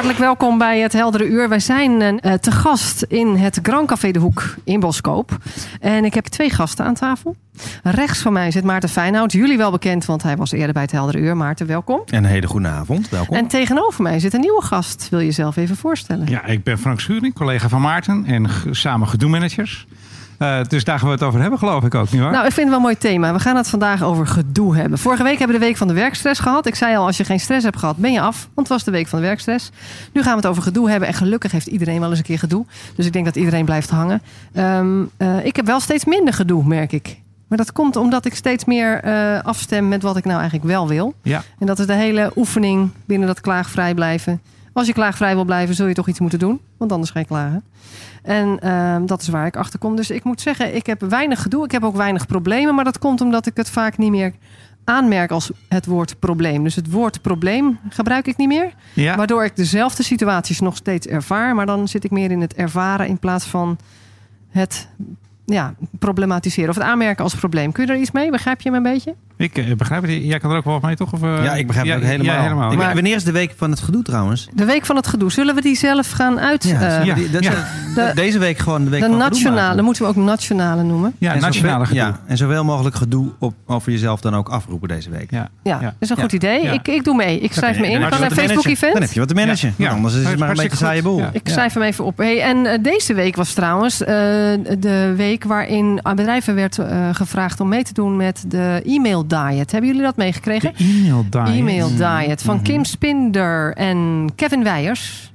Hartelijk welkom bij het Heldere Uur. Wij zijn uh, te gast in het Grand Café De Hoek in Boskoop. En ik heb twee gasten aan tafel. Rechts van mij zit Maarten Fijnhout. Jullie wel bekend, want hij was eerder bij het Heldere Uur. Maarten, welkom. En een hele goede avond, welkom. En tegenover mij zit een nieuwe gast. Wil je jezelf even voorstellen? Ja, ik ben Frank Schuring, collega van Maarten en samen gedoe-managers. Uh, dus daar gaan we het over hebben, geloof ik ook, niet waar? Nou, ik vind het wel een mooi thema. We gaan het vandaag over gedoe hebben. Vorige week hebben we de week van de werkstress gehad. Ik zei al, als je geen stress hebt gehad, ben je af. Want het was de week van de werkstress. Nu gaan we het over gedoe hebben. En gelukkig heeft iedereen wel eens een keer gedoe. Dus ik denk dat iedereen blijft hangen. Um, uh, ik heb wel steeds minder gedoe, merk ik. Maar dat komt omdat ik steeds meer uh, afstem met wat ik nou eigenlijk wel wil. Ja. En dat is de hele oefening binnen dat klaagvrij blijven. Als je klaagvrij wil blijven, zul je toch iets moeten doen. Want anders ga je klagen. En uh, dat is waar ik achter kom. Dus ik moet zeggen, ik heb weinig gedoe. Ik heb ook weinig problemen. Maar dat komt omdat ik het vaak niet meer aanmerk als het woord probleem. Dus het woord probleem gebruik ik niet meer. Ja. Waardoor ik dezelfde situaties nog steeds ervaar. Maar dan zit ik meer in het ervaren in plaats van het ja, problematiseren. Of het aanmerken als probleem. Kun je er iets mee? Begrijp je me een beetje? Ik uh, begrijp het. Jij kan er ook wel mee, toch? Of, uh, ja, ik begrijp het ook helemaal. Ja, helemaal. Ik, Maar- wanneer is de week van het gedoe trouwens? De week van het gedoe. Zullen we die zelf gaan uit... eh, ja. die- dat- ja. de- deze week gewoon de week de van het gedoe nationale, dan moeten we ook nationale noemen. Ja, En nationale zoveel, gedoe. Ja, en zoveel mogelijk gedoe op, over jezelf dan ook afroepen deze week. Ja. Ja, Ja. dat is een Ja. goed idee. Ja. Ik, ik doe mee. Ik schrijf me in. Dan Ik heb ga je naar wat te managen. Facebook-event. Dan heb je wat te managen. Ja. Anders is het maar een beetje saaie boel. Ik schrijf hem even op. Hey, en eh, deze week was trouwens eh, de week waarin aan bedrijven werd eh, gevraagd om mee te doen met de e-mail diet. Hebben jullie dat meegekregen? E-mail diet. E-mail diet van Kim Spinder en Kevin Weijers.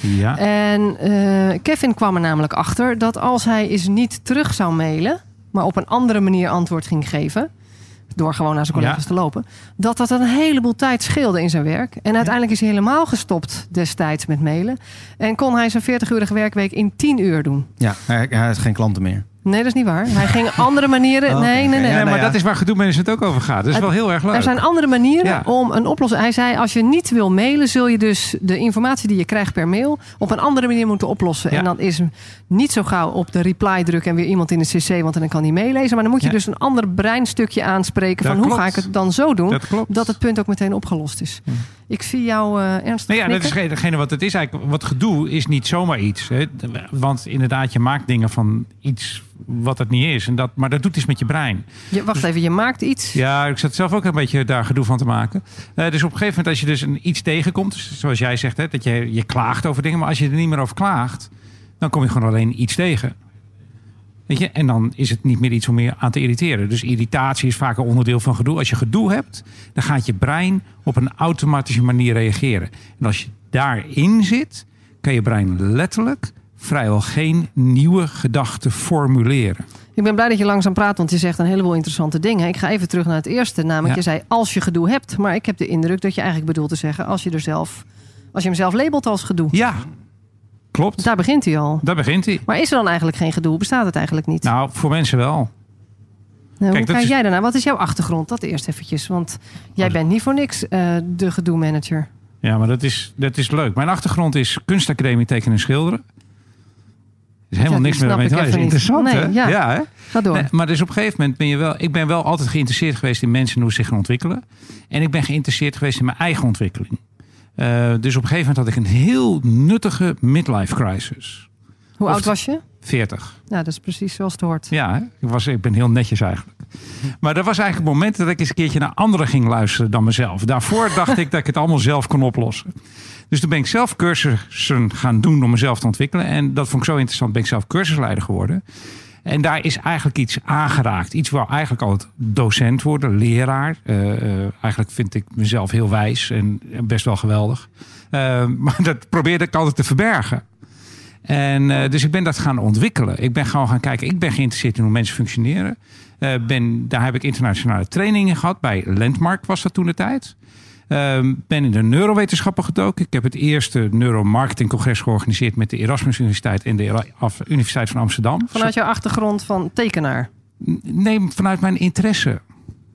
Ja. En eh, Kevin kwam er namelijk achter dat als hij eens niet terug zou mailen, maar op een andere manier antwoord ging geven, door gewoon naar zijn collega's Ja. te lopen, dat dat een heleboel tijd scheelde in zijn werk. En uiteindelijk is hij helemaal gestopt destijds met mailen. En kon hij zijn 40-urige werkweek in 10 uur doen. Ja, hij, hij heeft geen klanten meer. Nee, dat is niet waar. Hij ging andere manieren. Oh, nee, nee, nee. Ja, Nee, nou maar ja. dat is waar gedoe management ook over gaat. Dat is Het- wel heel erg leuk. Er zijn andere manieren Ja. om een oplossing. Hij zei: als je niet wil mailen, zul je dus de informatie die je krijgt per mail op een andere manier moeten oplossen. Ja. En dan is niet zo gauw op de reply drukken en weer iemand in de CC, want dan kan hij meelezen. Maar dan moet je Ja. dus een ander breinstukje aanspreken Dat van hoe ga ik het dan zo doen Dat klopt. dat het punt ook meteen opgelost is. Ik zie jou eh ernstig. Nou ja, dat is degene wat het is eigenlijk. Wat gedoe is niet zomaar iets. Hè. Want inderdaad, je maakt dingen van iets wat het niet is. En dat, maar dat doet iets met je brein. Je, wacht even, je maakt iets. Ja, ik zat zelf ook een beetje daar gedoe van te maken. Eh, dus op een gegeven moment, als je dus een, iets tegenkomt, zoals jij zegt, hè, dat je, je klaagt over dingen, maar als je er niet meer over klaagt, dan kom je gewoon alleen iets tegen. Weet je? En dan is het niet meer iets om meer aan te irriteren. Dus irritatie is vaak een onderdeel van gedoe. Als je gedoe hebt, dan gaat je brein op een automatische manier reageren. En als je daarin zit, kan je brein letterlijk vrijwel geen nieuwe gedachten formuleren. Ik ben blij dat je langzaam praat, want je zegt een heleboel interessante dingen. Ik ga even terug naar het eerste, namelijk Ja. je zei als je gedoe hebt. Maar ik heb de indruk dat je eigenlijk bedoelt te zeggen als je er zelf, als je hem zelf labelt als gedoe. Ja, klopt. Daar begint hij al. Daar begint hij. Maar is er dan eigenlijk geen gedoe? Bestaat het eigenlijk niet? Nou, voor mensen wel. Nou, kijk, hoe kijk is- jij daarnaar? Wat is jouw achtergrond? Dat eerst eventjes. Want jij Oh, bent niet voor niks eh, de gedoe-manager. Ja, maar dat is, dat is leuk. Mijn achtergrond is kunstacademie tekenen en schilderen. Er is helemaal Ja, niks meer mee te maken. Dat is interessant, Nee, hè? ja. hè? Ga door. Nee, maar dus op een gegeven moment ben je wel... Ik ben wel altijd geïnteresseerd geweest in mensen en hoe ze zich gaan ontwikkelen. En ik ben geïnteresseerd geweest in mijn eigen ontwikkeling. Eh, dus op een gegeven moment had ik een heel nuttige midlife crisis. Hoe of- oud was je? 40. Ja, dat is precies zoals het hoort. Ja, hè? ik, was, ik ben heel netjes eigenlijk. Maar dat was eigenlijk het moment dat ik eens een keertje naar anderen ging luisteren dan mezelf. Daarvoor dacht ik dat ik het allemaal zelf kon oplossen. Dus toen ben ik zelf cursussen gaan doen om mezelf te ontwikkelen. En dat vond ik zo interessant, ben ik zelf cursusleider geworden. En daar is eigenlijk iets aangeraakt. Iets waar eigenlijk altijd docent worden, leraar. Eh, eh, eigenlijk vind ik mezelf heel wijs en best wel geweldig. Eh, maar dat probeerde ik altijd te verbergen. En dus ik ben dat gaan ontwikkelen. Ik ben gewoon gaan kijken. Ik ben geïnteresseerd in hoe mensen functioneren. Ben, daar heb ik internationale trainingen gehad. Bij Landmark was dat toen de tijd. Ehm, ben in de neurowetenschappen gedoken. Ik heb het eerste neuromarketingcongres georganiseerd met de Erasmus Universiteit en de Universiteit van Amsterdam. Vanuit jouw achtergrond van tekenaar. Nee, vanuit mijn interesse.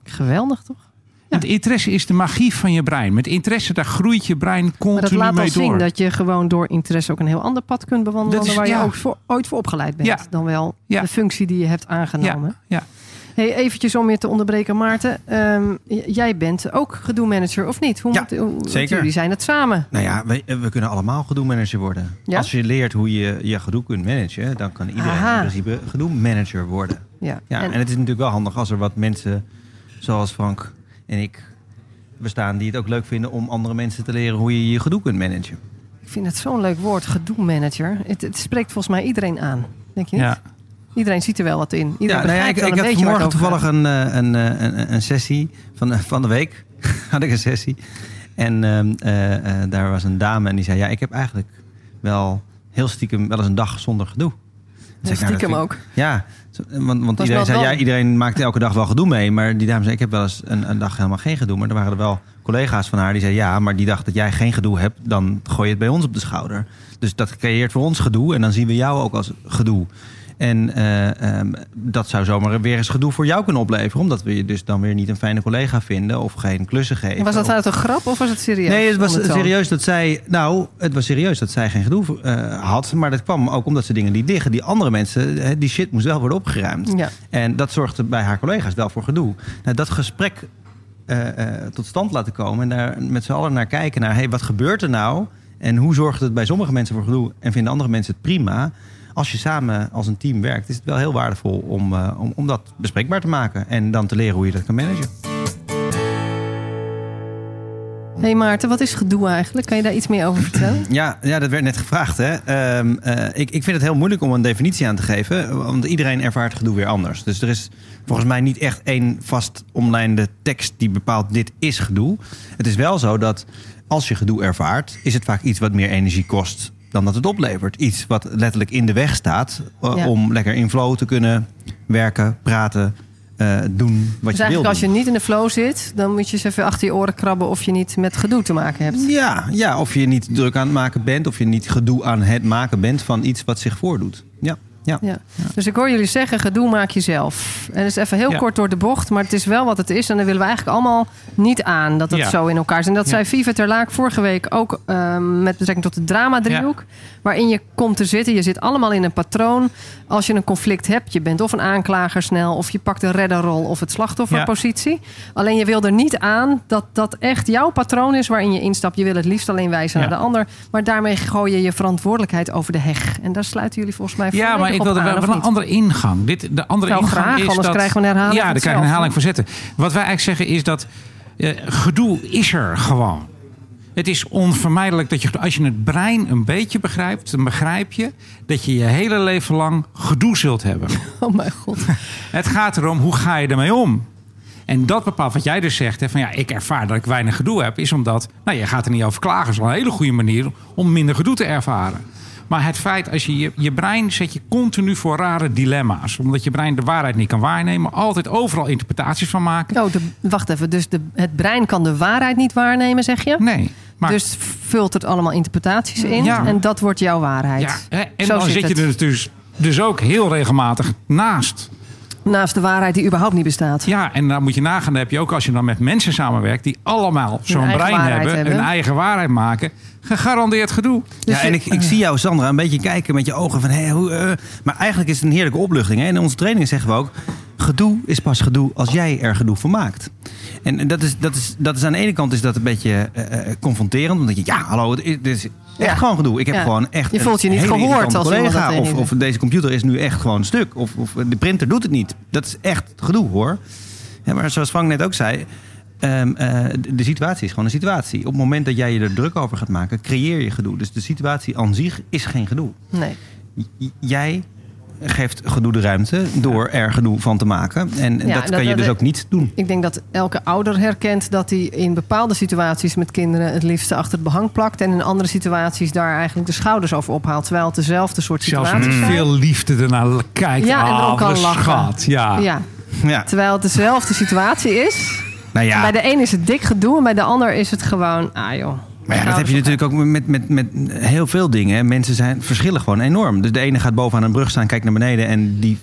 Geweldig, toch? Het interesse is de magie van je brein. Met interesse, daar groeit je brein Maar dat continu laat al mee zien door. dat je gewoon door interesse ook een heel ander pad kunt bewandelen is- waar je ook voor, ooit voor opgeleid bent. Ja. Dan wel de functie die je hebt aangenomen. ja, ja. Hey, eventjes om je te onderbreken, Maarten. Ehm, jij bent ook gedoe-manager, of niet? Hoe Ja, moet- hoe- want zeker. Jullie zijn het samen. Nou ja, we, we kunnen allemaal gedoe-manager worden. Ja? Als je leert hoe je je gedoe kunt managen, dan kan iedereen Aha. in principe gedoe-manager worden. Ja. Ja, en, en, het is natuurlijk wel handig als er wat mensen zoals Frank en ik bestaan die het ook leuk vinden om andere mensen te leren hoe je je gedoe kunt managen. ik vind het zo'n leuk woord, gedoe-manager. Het, het spreekt volgens mij iedereen aan. Denk je niet? ja. Iedereen ziet er wel wat in. Iedereen Ja, nou ja, ik, een had vanmorgen toevallig een, eh, een, eh, een, een sessie van, de- van de week. had ik een sessie. En ehm, eh, daar was een dame en die zei... ja, ik heb eigenlijk wel heel stiekem wel eens een dag zonder gedoe. Ik, nou, Stiekem ik- ook. Ja, want, want iedereen zei... ja, iedereen maakt elke dag wel gedoe mee. Maar die dame zei, ik heb wel eens een, een dag helemaal geen gedoe. Maar er waren er wel collega's van haar die zeiden... ja, maar die dag dat jij geen gedoe hebt... dan gooi je het bij ons op de schouder. Dus dat creëert voor ons gedoe. En dan zien we jou ook als gedoe. En eh, ehm, dat zou zomaar weer eens gedoe voor jou kunnen opleveren. Omdat we je dus dan weer niet een fijne collega vinden of geen klussen geven. Was dat uit een grap of was het serieus? Nee, het was serieus dat zij. Nou, het was serieus dat zij geen gedoe eh, had. Maar dat kwam ook omdat ze dingen liet liggen. Die andere mensen, die shit moest wel worden opgeruimd. Ja. En dat zorgde bij haar collega's wel voor gedoe. Nou, dat gesprek eh, tot stand laten komen en daar met z'n allen naar kijken naar, hey, wat gebeurt er nou? En hoe zorgt het bij sommige mensen voor gedoe en vinden andere mensen het prima? Als je samen als een team werkt, is het wel heel waardevol om, eh, om, om dat bespreekbaar te maken. En dan te leren hoe je dat kan managen. hey Maarten, wat is gedoe eigenlijk? Kan je daar iets meer over vertellen? Ja, ja dat werd net gevraagd. Hè? Ehm, eh, ik, ik vind het heel moeilijk om een definitie aan te geven. Want iedereen ervaart gedoe weer anders. Dus er is volgens mij niet echt één vast omlijnde tekst die bepaalt dit is gedoe. Het is wel zo dat als je gedoe ervaart, is het vaak iets wat meer energie kost dan dat het oplevert. Iets wat letterlijk in de weg staat eh, Ja. om lekker in flow te kunnen werken, praten, eh, doen wat Dus je wil eigenlijk als je niet in de flow zit, dan moet je eens even achter je oren krabben of je niet met gedoe te maken hebt. Ja, ja, of je niet druk aan het maken bent, of je niet gedoe aan het maken bent van iets wat zich voordoet. Ja, ja. Ja. Dus ik hoor jullie zeggen, gedoe maak je zelf. En dat is even heel Ja. kort door de bocht, maar het is wel wat het is. En dan willen we eigenlijk allemaal niet aan dat het Ja. zo in elkaar zit. En dat Ja. zei Viva ter Laak vorige week ook ehm, met betrekking tot de drama-driehoek. Waarin je komt te zitten. Je zit allemaal in een patroon. Als je een conflict hebt, je bent of een aanklager snel... of je pakt de redderrol of het slachtofferpositie. Alleen je wil er niet aan dat dat echt jouw patroon is waarin je instapt. Je wil het liefst alleen wijzen Ja. naar de ander. Maar daarmee gooi je je verantwoordelijkheid over de heg. En daar sluiten jullie volgens mij Ja, maar volledig ik wilde aan, wel een andere ingang. Dit, de andere ingang graag, is anders dat, krijgen we een herhaling Ja, dan krijg je een herhaling van zetten. Wat wij eigenlijk zeggen is dat eh, gedoe is er gewoon. Het is onvermijdelijk dat je, als je het brein een beetje begrijpt, dan begrijp je dat je je hele leven lang gedoe zult hebben. Oh mijn god. Het gaat erom, hoe ga je ermee om? En dat bepaalt wat jij dus zegt. Hè, van ja, ik ervaar dat ik weinig gedoe heb. Is omdat, nou je gaat er niet over klagen. is wel een hele goede manier om minder gedoe te ervaren. Maar het feit, als je, je je brein zet je continu voor rare dilemma's. Omdat je brein de waarheid niet kan waarnemen. Altijd overal interpretaties van maken. Oh, de, wacht even. Dus de, het brein kan de waarheid niet waarnemen, zeg je? Nee. Maar, Dus vult het allemaal interpretaties in. Ja. En dat wordt jouw waarheid. ja, hè, en Zo dan zit het. je er dus, dus ook heel regelmatig naast. Naast de waarheid die überhaupt niet bestaat. Ja, en dan moet je nagaan, dan heb je ook als je dan met mensen samenwerkt... die allemaal zo'n brein hebben, hebben. een eigen waarheid maken... gegarandeerd gedoe. Dus ja, en je- ik, ik zie jou, Sandra, een beetje kijken met je ogen van... Hé, hoe, eh, maar eigenlijk is het een heerlijke opluchting. Hè? In onze trainingen zeggen we ook... gedoe is pas gedoe als jij er gedoe van maakt. En dat is, dat is, dat is aan de ene kant is dat een beetje eh, eh, confronterend. Omdat je, ja, hallo, het is, is echt Ja. gewoon gedoe. Ik heb Ja. gewoon echt Je voelt je niet gehoord als collega. Of, of deze computer is nu echt gewoon stuk. Of, of de printer doet het niet. Dat is echt gedoe, hoor. Ja, maar zoals Frank net ook zei... ehm, eh, de- de situatie is gewoon een situatie. Op het moment dat jij je er druk over gaat maken, creëer je gedoe. Dus de situatie aan zich is geen gedoe. Nee. J- jij geeft gedoe de ruimte door er gedoe van te maken. En Ja, dat dat- kan je dat- dus ook niet doen. Ik denk dat elke ouder herkent dat hij in bepaalde situaties met kinderen het liefste achter het behang plakt. En in andere situaties daar eigenlijk de schouders over ophaalt. Terwijl het dezelfde soort Zelfs situaties met zijn. veel liefde ernaar kijkt. Ja, en Ah, erom kan lachen. schat. Ja. Ja, Ja. terwijl het dezelfde situatie is. Nou ja, Bij de een is het dik gedoe en bij de ander is het gewoon, ah joh. Maar ja, dat heb je natuurlijk ook met, met, met heel veel dingen. Mensen zijn, verschillen gewoon enorm. Dus de ene gaat bovenaan een brug staan, kijkt naar beneden en die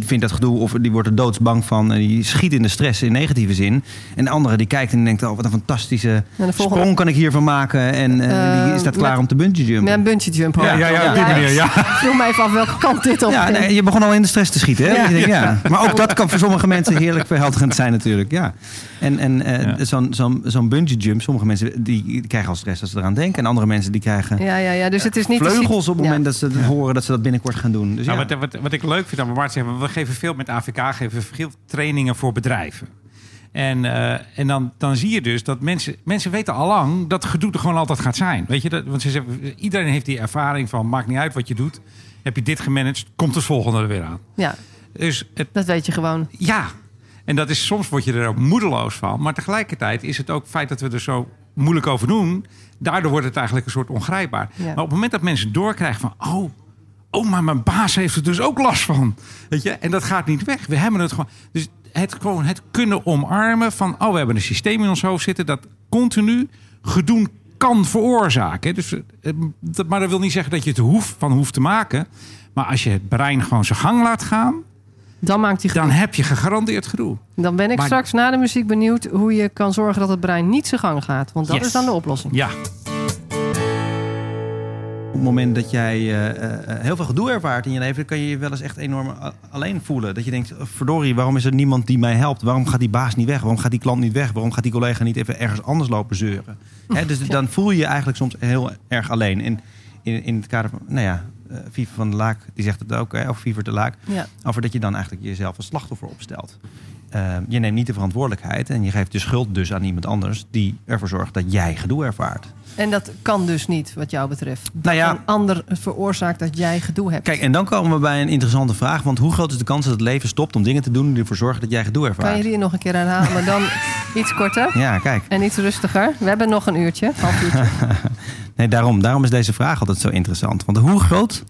vindt dat gedoe of die wordt er doodsbang van en die schiet in de stress in negatieve zin. En de andere die kijkt en denkt, oh wat een fantastische de volgende- sprong kan ik hiervan maken en eh, die is dat Eh, klaar met- om te bungee jumpen. Met een bungee jump. Ja, ja, ja, op die manier, ja. Vroeg me even af welke kant dit op Ja, nee, je begon al in de stress te schieten. Hè? Ja. Je denkt, ja. Maar ook dat kan voor sommige mensen heerlijk verhelderend zijn natuurlijk. Ja. En, en eh, Ja. zo'n zo'n zo'n bungee jump, sommige mensen die, krijgen al stress als ze eraan denken. En andere mensen die krijgen Ja, ja, ja. Dus het is niet vleugels op het Ja. moment dat ze horen dat ze dat binnenkort gaan doen. Dus Nou, ja. wat, wat, wat ik leuk vind aan Bart we geven veel met AVK, geven veel trainingen voor bedrijven. En, eh, en dan, dan zie je dus dat mensen, mensen weten al lang dat gedoe er gewoon altijd gaat zijn. Weet je, dat, want ze zeggen, iedereen heeft die ervaring van maakt niet uit wat je doet. Heb je dit gemanaged, komt het volgende er weer aan. Ja, Dus het, dat weet je gewoon. ja, en dat is soms word je er ook moedeloos van. Maar tegelijkertijd is het ook het feit dat we er zo moeilijk over doen. Daardoor wordt het eigenlijk een soort ongrijpbaar. Ja. Maar op het moment dat mensen doorkrijgen van... oh, oh, maar mijn baas heeft er dus ook last van. Weet je? En dat gaat niet weg. We hebben het gewoon... Dus het, gewoon het kunnen omarmen van... oh, we hebben een systeem in ons hoofd zitten... dat continu gedoe kan veroorzaken. Dus, eh, dat- maar dat wil niet zeggen dat je het hoeft, van hoeft te maken. Maar als je het brein gewoon zijn gang laat gaan... Dan maakt hij dan heb je gegarandeerd gedoe. Dan ben ik Maar- straks na de muziek benieuwd hoe je kan zorgen dat het brein niet zijn gang gaat. Want dat Yes. is dan de oplossing. Ja. Op het moment dat jij eh, eh, heel veel gedoe ervaart in je leven, dan kan je je wel eens echt enorm alleen voelen. Dat je denkt, oh, verdorie, waarom is er niemand die mij helpt? Waarom gaat die baas niet weg? Waarom gaat die klant niet weg? Waarom gaat die collega niet even ergens anders lopen zeuren? Hè, dus dan voel je je eigenlijk soms heel erg alleen. En in, in het kader van, nou ja, eh Viver van der Laak, die zegt het ook, hè, of Viver de Laak, Ja. over dat je dan eigenlijk jezelf als slachtoffer opstelt. Eh, je neemt niet de verantwoordelijkheid en je geeft de schuld dus aan iemand anders die ervoor zorgt dat jij gedoe ervaart. En dat kan dus niet, wat jou betreft. Nou ja, Een ander veroorzaakt dat jij gedoe hebt. Kijk, en dan komen we bij een interessante vraag. Want hoe groot is de kans dat het leven stopt om dingen te doen die ervoor zorgen dat jij gedoe kan je ervaart? die nog een keer herhalen, maar dan iets korter Ja, kijk. en iets rustiger. We hebben nog een uurtje, half uurtje. Nee, daarom, daarom is deze vraag altijd zo interessant. Want hoe groot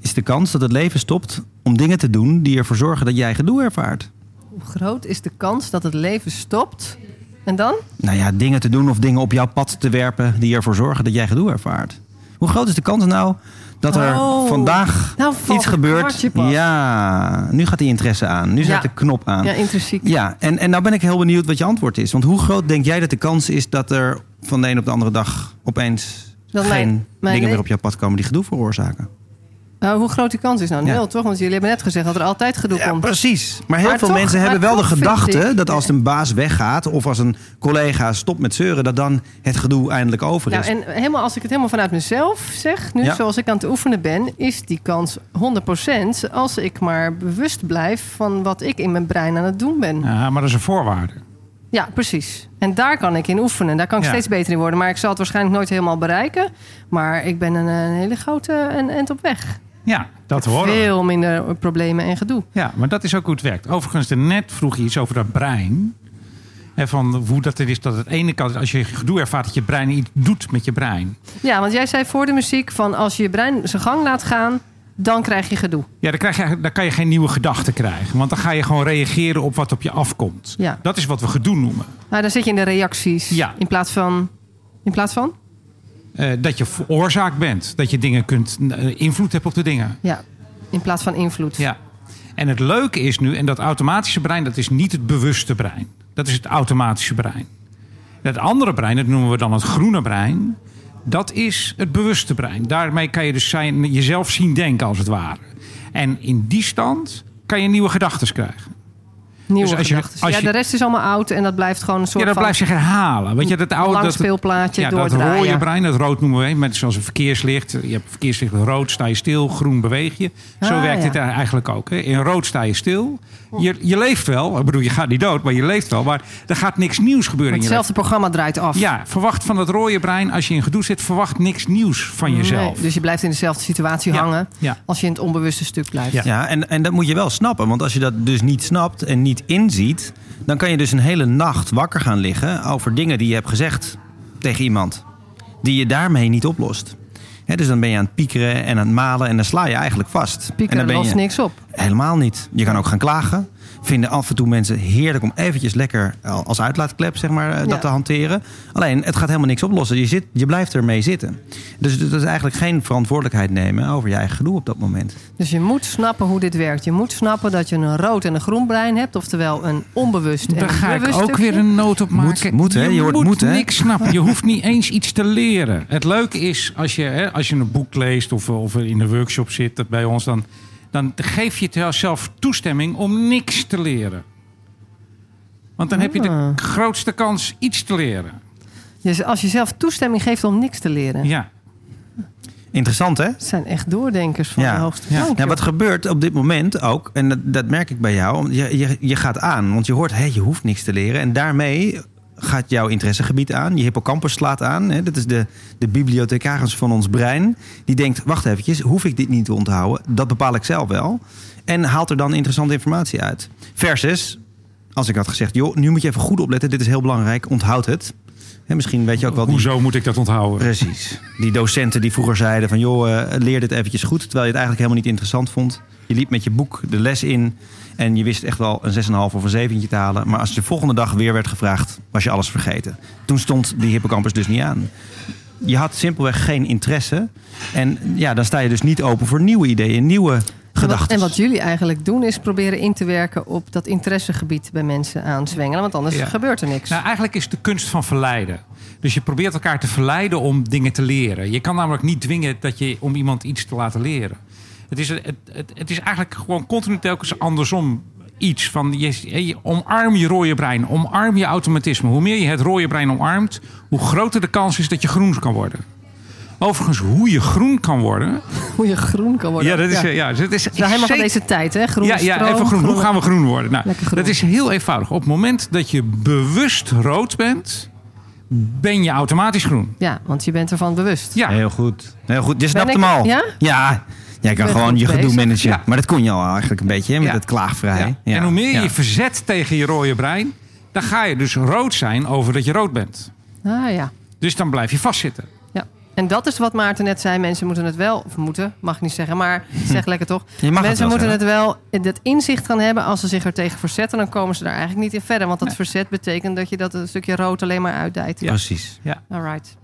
is de kans dat het leven stopt om dingen te doen die ervoor zorgen dat jij gedoe ervaart? Hoe groot is de kans dat het leven stopt? En dan? Nou ja, dingen te doen of dingen op jouw pad te werpen die ervoor zorgen dat jij gedoe ervaart. Hoe groot is de kans nou dat er Oh. vandaag Nou iets gebeurt? Ja, nu gaat die interesse aan. Nu zet Ja. de knop aan. Ja, intrinsiek. Ja, en, en nou ben ik heel benieuwd wat je antwoord is. Want hoe groot denk jij dat de kans is dat er van de een op de andere dag opeens Dat geen mijn- mijn dingen meer op jouw pad komen die gedoe veroorzaken? Nou, hoe groot die kans is nou? Ja. Nul, toch? Want jullie hebben net gezegd dat er altijd gedoe Ja, komt. precies. Maar heel Maar veel toch- mensen hebben wel de gedachte ik- dat als een baas weggaat of als een collega stopt met zeuren, dat dan het gedoe eindelijk over is. Nou, en helemaal, als ik het helemaal vanuit mezelf zeg, nu Ja. zoals ik aan het oefenen ben, is die kans 100% als ik maar bewust blijf van wat ik in mijn brein aan het doen ben. Ja, Ja, maar dat is een voorwaarde. precies. En daar kan ik in oefenen. Daar kan ik Ja. steeds beter in worden. Maar ik zal het waarschijnlijk nooit helemaal bereiken. Maar ik ben een, een hele grote en end op weg. Ja, dat horen we. Veel minder problemen en gedoe. Ja, maar dat is ook hoe het werkt. Overigens, net vroeg je iets over dat brein. En van hoe dat het is dat het ene kant, als je gedoe ervaart, dat je brein iets doet met je brein. Ja, want jij zei voor de muziek van als je je brein zijn gang laat gaan, dan krijg je gedoe. Ja, dan, krijg je, dan kan je geen nieuwe gedachten krijgen. Want dan ga je gewoon reageren op wat op je afkomt. Ja. Dat is wat we gedoe noemen. Maar dan zit je in de reacties. Ja. In plaats van. In plaats van? Eh, dat je veroorzaakt bent. Dat je dingen kunt, eh, invloed hebt op de dingen. Ja. In plaats van invloed. Ja. En het leuke is nu, en dat automatische brein, dat is niet het bewuste brein. Dat is het automatische brein. Het andere brein, dat noemen we dan het groene brein. Dat is het bewuste brein. Daarmee kan je dus zijn, jezelf zien denken, als het ware. En in die stand kan je nieuwe gedachten krijgen. Nieuwe Dus als je- als ja, je- de rest is allemaal oud en dat blijft gewoon een soort Ja, dat van blijft zich herhalen. Weet je, dat oude lang dat, speelplaatje ja, dat rode brein, dat rood noemen we, met zoals een verkeerslicht. Je hebt verkeerslicht rood, sta je stil, groen beweeg je. Zo Ah, werkt ja. dit eigenlijk ook. Hè. In rood sta je stil. Je, je leeft wel. Ik bedoel, je gaat niet dood, maar je leeft wel. Maar er gaat niks nieuws gebeuren in je Hetzelfde programma draait af. Ja, verwacht van dat rode brein, als je in gedoe zit, verwacht niks nieuws van jezelf. Nee, dus je blijft in dezelfde situatie Ja, hangen ja. als je in het onbewuste stuk blijft. Ja. Ja, en, en dat moet je wel snappen. Want als je dat dus niet snapt en niet inziet... dan kan je dus een hele nacht wakker gaan liggen... over dingen die je hebt gezegd tegen iemand. Die je daarmee niet oplost. Dus dan ben je aan het piekeren en aan het malen... en dan sla je eigenlijk vast. en Piekeren dan ben lost niks op. helemaal niet. Je kan ook gaan klagen. Vinden af en toe mensen heerlijk om eventjes lekker als uitlaatklep zeg maar, eh, dat Ja. te hanteren. Alleen, het gaat helemaal niks oplossen. Je, zit, je blijft ermee zitten. Dus dat is eigenlijk geen verantwoordelijkheid nemen over je eigen gedoe op dat moment. Dus je moet snappen hoe dit werkt. Je moet snappen dat je een rood en een groen brein hebt. Oftewel een onbewust en Daar ga ik ook stukje. weer een noot op maken. moet, hè? Je hoort moet moet, hè? niks snappen. Je hoeft niet eens iets te leren. Het leuke is, als je, hè, als je een boek leest of, of in een workshop zit dat bij ons... Dan, dan geef je het zelf toestemming om niks te leren. Want dan heb je de Ah. grootste kans iets te leren. Dus als je zelf toestemming geeft om niks te leren. Ja. Interessant, hè? Het zijn echt doordenkers van Ja. de hoogste Ja. Nou, wat gebeurt op dit moment ook, en dat, dat merk ik bij jou, je, je, je gaat aan, want je hoort, hé, je hoeft niks te leren. En daarmee gaat jouw interessegebied aan, je hippocampus slaat aan. Hè, dat is de, de bibliothecaris van ons brein. Die denkt, wacht eventjes, hoef ik dit niet te onthouden? Dat bepaal ik zelf wel. En haalt er dan interessante informatie uit. Versus, als ik had gezegd, joh, nu moet je even goed opletten, dit is heel belangrijk, onthoud het. Hè, misschien weet je ook wel die, Hoezo moet ik dat onthouden? Precies. Die docenten die vroeger zeiden van... joh, eh, leer dit eventjes goed. Terwijl je het eigenlijk helemaal niet interessant vond. Je liep met je boek de les in... en je wist echt wel een 6,5 of een 7 te halen. Maar als je de volgende dag weer werd gevraagd... was je alles vergeten. Toen stond die hippocampus dus niet aan. Je had simpelweg geen interesse. En ja, dan sta je dus niet open voor nieuwe ideeën, nieuwe gedachten. en wat jullie eigenlijk doen is proberen in te werken op dat interessegebied bij mensen aanzwengelen. Want anders Ja. gebeurt er niks. Nou, eigenlijk is het de kunst van verleiden. Dus je probeert elkaar te verleiden om dingen te leren. Je kan namelijk niet dwingen dat je, om iemand iets te laten leren. Het is, het, het, het is eigenlijk gewoon continu telkens andersom iets. Van je, je omarm je rode brein, omarm je automatisme. Hoe meer je het rode brein omarmt, hoe groter de kans is dat je groen kan worden. Overigens, hoe je groen kan worden. Hoe je groen kan worden. Ja, dat is, Ja. dat is, Dat is helemaal van deze tijd, hè? Groen ja, ja, stroom, even groen. Hoe gaan we groen worden? Nou, groen. dat is heel eenvoudig. Op het moment dat je bewust rood bent, ben je automatisch groen. Ja, want je bent ervan bewust. Ja, Heel goed. Heel goed. Je snapt ik- hem al. ja? Ja. Jij kan gewoon je gedoe managen. Ja. Maar dat kon je al eigenlijk een beetje hè, met Ja. het klaagvrij. Ja. Ja. En hoe meer je verzet tegen je rode brein, dan ga je dus rood zijn over dat je rood bent. Ah ja. Dus dan blijf je vastzitten. ja. En dat is wat Maarten net zei. Mensen moeten het wel, of moeten, mag ik niet zeggen, maar zeg lekker toch. Je mag het Mensen wel moeten zeggen. het wel, dat inzicht gaan hebben. Als ze zich er tegen verzetten, dan komen ze daar eigenlijk niet in verder. Want dat Nee. verzet betekent dat je dat een stukje rood alleen maar uitdijt. Ja. Precies. Alright.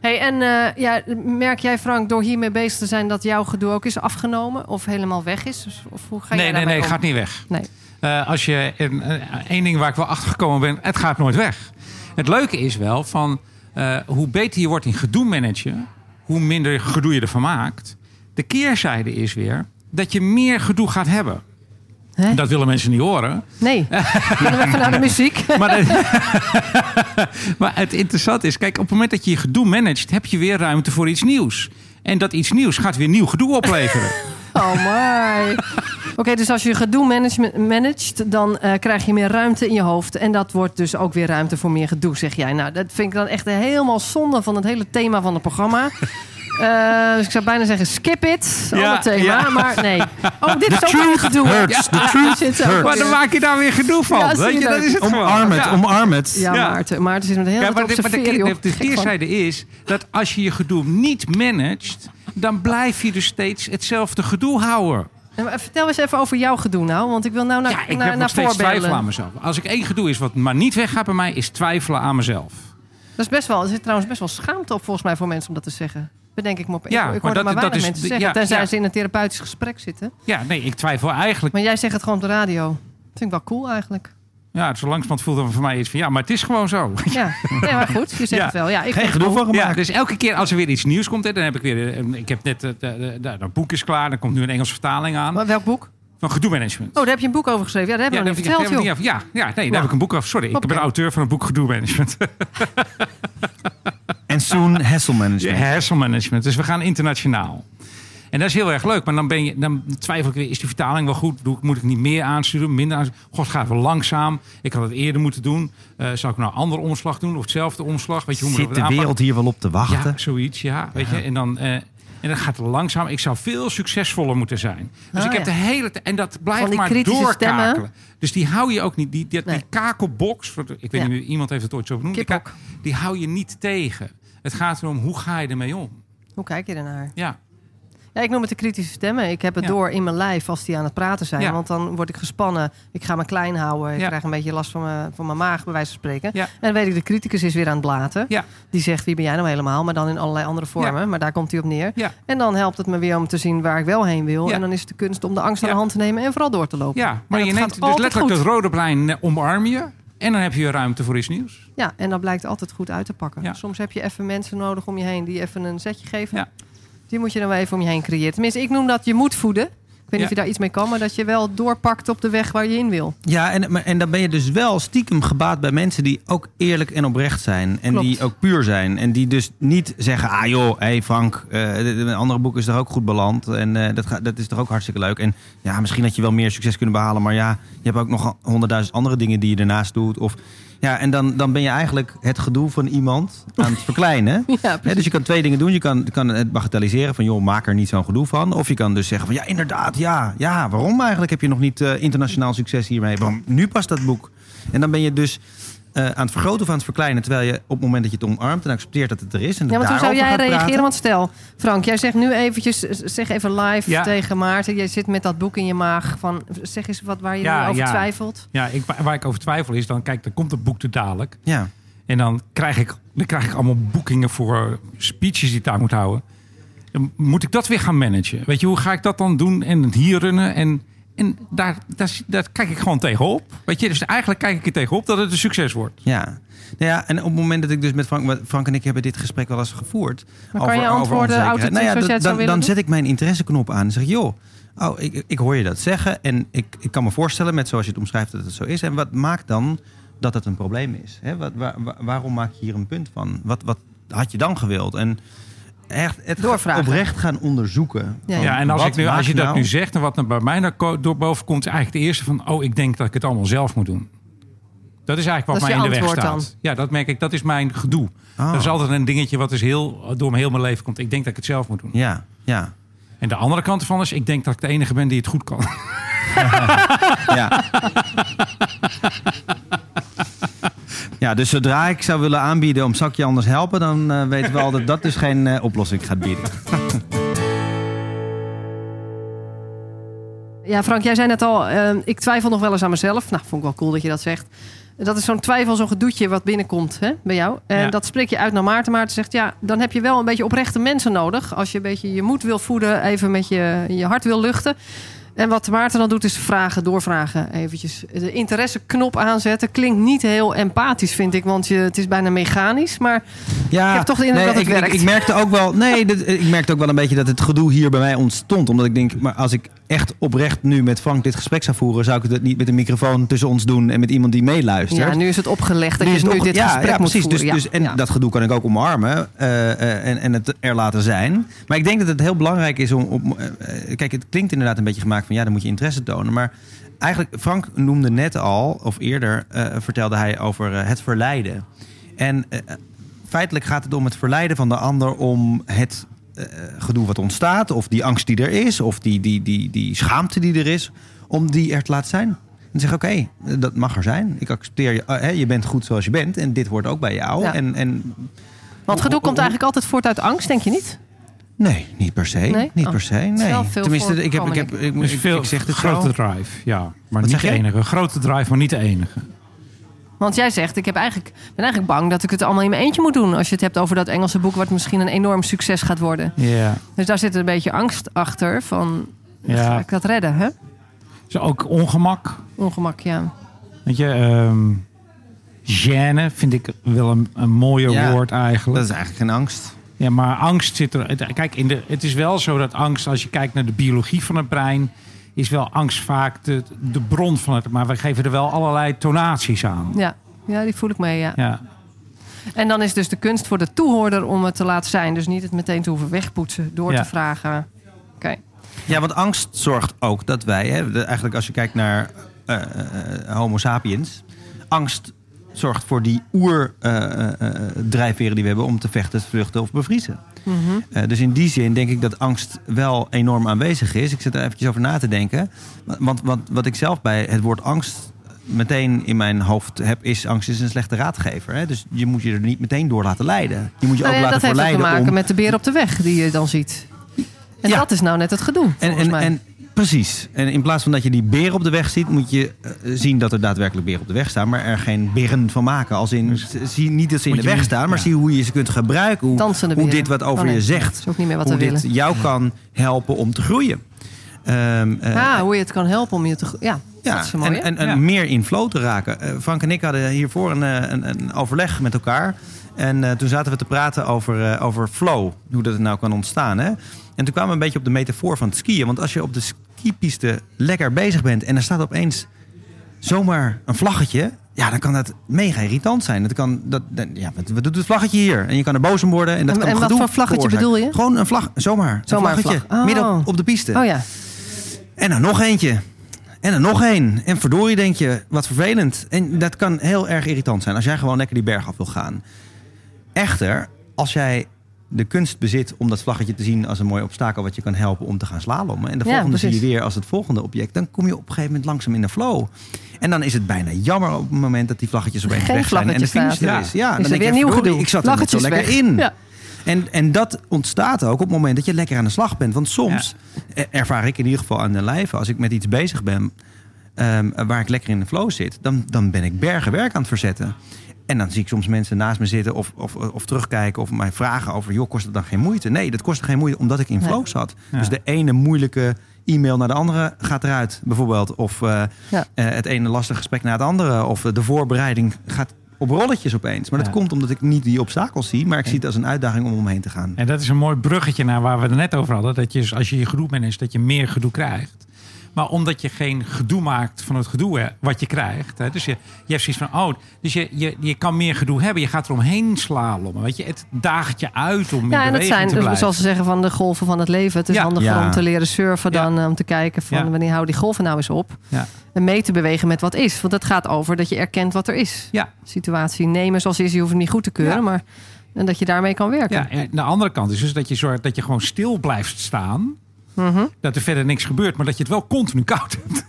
Hey, en eh, ja, merk jij, Frank, door hiermee bezig te zijn... dat jouw gedoe ook is afgenomen of helemaal weg is? Dus- Of hoe ga jij nee, nee, nee, om? gaat niet weg. Nee. Eh, als je een- één ding waar ik wel achter gekomen ben, het gaat nooit weg. Het leuke is wel van eh, hoe beter je wordt in gedoe managen, hoe minder gedoe je ervan maakt. De keerzijde is weer dat je meer gedoe gaat hebben. Hè? Dat willen mensen niet horen. Nee. We even naar de muziek? Maar, maar het interessante is, kijk, op het moment dat je je gedoe managt, heb je weer ruimte voor iets nieuws. En dat iets nieuws gaat weer nieuw gedoe opleveren. Oh my. Oké, dus als je gedoe managt, dan eh, krijg je meer ruimte in je hoofd. En dat wordt dus ook weer ruimte voor meer gedoe, zeg jij. Nou, dat vind ik dan echt helemaal zonde van het hele thema van het programma. Eh, dus ik zou bijna zeggen, skip it, al Ja, het thema. ja. Maar nee. Oh, dit is ook weer gedoe. hurts. The Ja, truth ook hurts. maar dan weer. maak je daar weer gedoe van. Ja, weet je dat is het. Omarm het, Ja. omarm het. Ja, Ja. Maarten. Maarten zit met heel Ja, maar op de, maar de, keerzijde is dat als je je gedoe niet managt, dan blijf je dus steeds hetzelfde gedoe houden. Vertel eens even over jouw gedoe nou, want ik wil nou naar, Ja, ik heb naar nog steeds voorbeelden. twijfelen aan mezelf. Als ik één gedoe is wat maar niet weggaat bij mij, is twijfelen aan mezelf. Dat is best wel, er zit trouwens best wel schaamte op volgens mij voor mensen om dat te zeggen. Bedenk ik me op. Ja, ik, hoor dat- maar dat is mensen zeggen. ja, tenzij ja. ze in een therapeutisch gesprek zitten. Ja, nee, ik twijfel eigenlijk. Maar jij zegt het gewoon op de radio. Dat vind ik wel cool eigenlijk. Ja, zo langzamerhand voelt het voor mij iets van ja, maar het is gewoon zo. Ja, nee, maar goed. Je zegt Ja. het wel. Ja, ik Geen cool. van Ja, dus elke keer als er weer iets nieuws komt, hè, dan heb ik weer. een- Ik heb net. eh, eh, dat boek is klaar, dan komt nu een Engelse vertaling aan. Maar welk boek? Van gedoe management. Oh, daar heb je een boek over geschreven. Ja, dat hebben ja, we nog daar niet heb ik- verteld, daar joh. heb ik niet af- Ja, ja, nee, daar Nou. heb ik een boek over. Sorry, ik ben auteur van een boek gedoe management. En soon hassle management. Ja, hersenmanagement. Dus we gaan internationaal. En dat is heel erg leuk. Maar dan, ben je, dan twijfel ik weer, is die vertaling wel goed? Doe, moet ik niet meer aansturen, minder aansturen? God, gaat wel langzaam. Ik had het eerder moeten doen. Eh, zou ik nou een andere omslag doen? Of hetzelfde omslag? Weet je, hoe Zit de wereld aanpakken? hier wel op te wachten? Ja, zoiets, ja. Weet je? En dan... eh, en dat gaat langzaam. Ik zou veel succesvoller moeten zijn. Dus Ah, ik heb ja. de hele tijd. En dat blijft maar doorkakelen. stemmen. Dus die hou je ook niet. Die, die, Nee. die kakelbox. Ik weet Ja. niet meer, iemand heeft het ooit zo benoemd. Die, die hou je niet tegen. Het gaat erom hoe ga je ermee om. Hoe kijk je ernaar? Ja. Ja, ik noem het de kritische stemmen. Ik heb het Ja. door in mijn lijf als die aan het praten zijn. Ja. Want dan word ik gespannen. Ik ga me klein houden. Ik Ja. krijg een beetje last van mijn, van mijn maag, bij wijze van spreken. En dan weet ik, de criticus is weer aan het blaten. Die zegt, wie ben jij nou helemaal? Maar dan in allerlei andere vormen. Maar daar komt hij op neer. En dan helpt het me weer om te zien waar ik wel heen wil. En dan is het de kunst om de angst aan de hand te nemen en vooral door te lopen. Ja, maar je neemt dus letterlijk goed. het rode plein omarm je. En dan heb je ruimte voor iets nieuws. Ja, en dat blijkt altijd goed uit te pakken. Ja. Soms heb je even mensen nodig om je heen die even een zetje geven. Ja. Die moet je dan wel even om je heen creëren. Tenminste, ik noem dat je moet voeden. Ik weet niet Ja. of je daar iets mee kan, maar dat je wel doorpakt op de weg waar je in wil. Ja, en, en dan ben je dus wel stiekem gebaat bij mensen die ook eerlijk en oprecht zijn. En Klopt. die ook puur zijn. En die dus niet zeggen, ah joh, hé hey Frank, eh een andere boek is er ook goed beland. En eh, dat, gaat, dat is toch ook hartstikke leuk. En ja, misschien had je wel meer succes kunnen behalen. Maar ja, je hebt ook nog honderdduizend andere dingen die je ernaast doet. Of, ja, en dan, dan ben je eigenlijk het gedoe van iemand aan het verkleinen. Ja, dus je kan twee dingen doen. Je kan, kan het bagatelliseren van, joh, maak er niet zo'n gedoe van. Of je kan dus zeggen van, ja, inderdaad, ja, ja, waarom eigenlijk heb je nog niet eh, internationaal succes hiermee? Waarom nu past dat boek? En dan ben je dus eh, aan het vergroten of aan het verkleinen, terwijl je op het moment dat je het omarmt en accepteert dat het er is en Ja, want hoe zou jij reageren? praten. Want stel, Frank, jij zegt nu eventjes, zeg even live Ja. tegen Maarten. Jij zit met dat boek in je maag. Van, zeg eens wat waar je Ja, nu over ja. twijfelt. Ja, ik, waar ik over twijfel is, dan kijk, dan komt het boek te dadelijk. Ja, En dan krijg ik, dan krijg ik allemaal boekingen voor speeches die ik daar moet houden. Dan moet ik dat weer gaan managen. Weet je, hoe ga ik dat dan doen en het hier runnen? En, en daar, daar, daar kijk ik gewoon tegenop. Weet je, dus eigenlijk kijk ik er tegenop dat het een succes wordt. ja. Nou ja, en op het moment dat ik dus met Frank... Frank en ik hebben dit gesprek wel eens gevoerd. Maar kan je antwoorden onzekerheid. authentiek Nou ja, het dan, zou willen dan zet ik mijn interesseknop aan en zeg joh... Oh, ik, ik hoor je dat zeggen en ik, ik kan me voorstellen met zoals je het omschrijft dat het zo is. En wat maakt dan dat het een probleem is? Hè? Wat, waar- waar- waarom maak je hier een punt van? Wat, wat had je dan gewild? En echt het Doorvragen. oprecht gaan onderzoeken. Ja, en als, ik nu, als je dat nou- nu zegt en wat er bij mij naar door boven komt, is eigenlijk het eerste van: oh, ik denk dat ik het allemaal zelf moet doen. Dat is eigenlijk wat Dat mij in de weg staat. Ja, dat merk ik. Dat is mijn gedoe. Oh. Dat is altijd een dingetje wat dus heel, door mijn heel mijn leven komt. Ik denk dat ik het zelf moet doen. Ja, ja. En de andere kant ervan is, ik denk dat ik de enige ben die het goed kan. Ja. ja, dus zodra ik zou willen aanbieden om zakje anders helpen, dan eh, weten we al dat dat dus geen eh, oplossing gaat bieden. Ja, Frank, jij zei net al, eh, ik twijfel nog wel eens aan mezelf. Nou, vond ik wel cool dat je dat zegt. Dat is zo'n twijfel, zo'n gedoetje wat binnenkomt hè, bij jou. En Ja. dat spreek je uit naar Maarten. Maarten zegt, ja, dan heb je wel een beetje oprechte mensen nodig. Als je een beetje je moed wil voeden, even met je, je hart wil luchten. En wat Maarten dan doet, is vragen, doorvragen. Eventjes de interesseknop aanzetten. Klinkt niet heel empathisch, vind ik. Want je, het is bijna mechanisch. Maar Ja, Ik heb toch de indruk dat het ik, ik- werkt. Ik, merkte ook wel, nee, dit- ik merkte ook wel een beetje dat het gedoe hier bij mij ontstond. Omdat ik denk, maar als ik echt oprecht nu met Frank dit gesprek zou voeren, zou ik het niet met een microfoon tussen ons doen en met iemand die meeluistert. ja, nu is het opgelegd dat Nu je nu opge- dit ja, gesprek ja, moet precies. voeren. Dus, dus, en dat gedoe kan ik ook omarmen eh, eh, en, en het er laten zijn. Maar ik denk dat het heel belangrijk is om... eh, kijk, het klinkt inderdaad een beetje gemaakt van... ja, dan moet je interesse tonen. Maar eigenlijk, Frank noemde net al, of eerder... vertelde hij over het verleiden. En feitelijk gaat het om het verleiden van de ander... om het gedoe wat ontstaat... of die angst die er is... of die, die, die, die schaamte die er is... om die er te laten zijn. En zeg, oké, dat mag er zijn. Ik accepteer je. eh, hè, je bent goed zoals je bent. En dit hoort ook bij jou. Ja. En, en Want gedoe komt eigenlijk altijd voort uit angst, denk je niet? nee, niet per se. Nee? Niet Oh. per se. is Nee. Tenminste, ik heb, ik heb, ik, ik, veel ik zeg het grote drive, ja. Maar Wat niet de enige. Grote drive, maar niet de enige. Want jij zegt, ik heb eigenlijk, ben eigenlijk bang dat ik het allemaal in mijn eentje moet doen. Als je het hebt over dat Engelse boek, wat misschien een enorm succes gaat worden. Ja. Dus daar zit een beetje angst achter van, ga Ja. ik dat redden? Hè? Is ook ongemak. Ongemak, ja. Weet je, ehm gêne vind ik wel een, een mooier Ja, woord eigenlijk. Dat is eigenlijk geen angst. Ja, maar angst zit er. Kijk, in de, het is wel zo dat angst, als je kijkt naar de biologie van het brein, is wel angst vaak de, de bron van het. Maar we geven er wel allerlei tonaties aan. ja. Ja, die voel ik mee, ja. Ja, En dan is dus de kunst voor de toehoorder om het te laten zijn. Dus niet het meteen te hoeven wegpoetsen door Ja. te vragen. Oké. Ja, want angst zorgt ook dat wij, hè, eigenlijk als je kijkt naar eh, eh, eh, Homo sapiens, angst zorgt voor die oerdrijfveren die we hebben om te vechten, vluchten of bevriezen. Mhm. Eh, dus in die zin denk ik dat angst wel enorm aanwezig is. Ik zit er eventjes over na te denken. Want, want wat ik zelf bij het woord angst meteen in mijn hoofd heb, is angst is een slechte raadgever. Hè? Dus je moet je er niet meteen door laten leiden. Je moet je Nou ook ja, laten dat heeft te maken om... met de beer op de weg die je dan ziet. En Ja. dat is nou net het gedoe, En, en precies. En in plaats van dat je die beren op de weg ziet, moet je eh, zien dat er daadwerkelijk beren op de weg staan, maar er geen beren van maken. Als in, z- zie niet dat ze in de je weg niet- staan, maar ja. zie hoe je ze kunt gebruiken. Hoe, hoe dit wat over Oh, nee, je zegt. Ook niet meer wat hoe we dit willen. jou kan helpen om te groeien. Ehm, eh, Ah, hoe je het kan helpen om je te... Ja, ja, dat is mooi. en, en, en Ja. meer in flow te raken. Eh, Frank en ik hadden hiervoor een, eh, een, een overleg met elkaar. En eh, toen zaten we te praten over, eh, over flow. Hoe dat nou kan ontstaan. Hè? En toen kwamen we een beetje op de metafoor van het skiën. Want als je op de skipiste lekker bezig bent... en er staat opeens zomaar een vlaggetje... ja, dan kan dat mega irritant zijn. Dat kan, dat, dat- ja, wat, doet het vlaggetje hier? En je kan er boos om worden. En, dat En- kan en wat voor vlaggetje bedoel je? Gewoon een vlag, zomaar. Zomaar een een vlaggetje, vlag. Oh. midden op, op de piste. Oh ja. En dan nog eentje. En dan nog één. En verdorie denk je, wat vervelend. En dat kan heel erg irritant zijn als jij gewoon lekker die berg af wil gaan. Echter, als jij de kunst bezit om dat vlaggetje te zien als een mooi obstakel wat je kan helpen om te gaan slalommen. En de Ja, volgende zie je weer als het volgende object. Dan kom je op een gegeven moment langzaam in de flow. En dan is het bijna jammer op het moment dat die vlaggetjes opeens Geen weg zijn. En de finish er is. Ja, Is dan denk weer je, nieuw gedoe. ik zat er zo lekker weg. in. Ja. En, en dat ontstaat ook op het moment dat je lekker aan de slag bent. Want soms ervaar ik in ieder geval aan de lijve, als ik met iets bezig ben ehm, waar ik lekker in de flow zit, dan, dan ben ik bergen werk aan het verzetten. En dan zie ik soms mensen naast me zitten of, of, of terugkijken of mij vragen over, joh, kost het dan geen moeite? Nee, dat kostte geen moeite omdat ik in flow zat. Ja. Dus de ene moeilijke e-mail naar de andere gaat eruit, bijvoorbeeld. Of eh, Ja. eh, het ene lastige gesprek naar het andere. Of eh, de voorbereiding gaat op rolletjes opeens. Maar dat Ja. komt omdat ik niet die obstakels zie, maar ik zie het als een uitdaging om omheen te gaan. En dat is een mooi bruggetje naar waar we het net over hadden. Dat je, dus als je je gedoe managt, dat je meer gedoe krijgt. Maar omdat je geen gedoe maakt van het gedoe hè, wat je krijgt. Hè, dus je, je hebt zoiets van, oh, dus je, je, je kan meer gedoe hebben. Je gaat eromheen slalommen. Weet je, het daagt je uit om in Ja, en dat zijn, te dus zoals ze zeggen, van de golven van het leven. Het is Ja. handiger Ja. om te leren surfen dan eh, om te kijken van Ja. wanneer houden die golven nou eens op. Ja. En mee te bewegen met wat is. Want het gaat over dat je erkent wat er is. Ja. Situatie nemen zoals is, je hoeft hem niet goed te keuren, Ja. maar en dat je daarmee kan werken. Ja, en de andere kant is dus dat je zorgt dat je gewoon stil blijft staan. Mhm. Dat er verder niks gebeurt, maar dat je het wel continu koud hebt.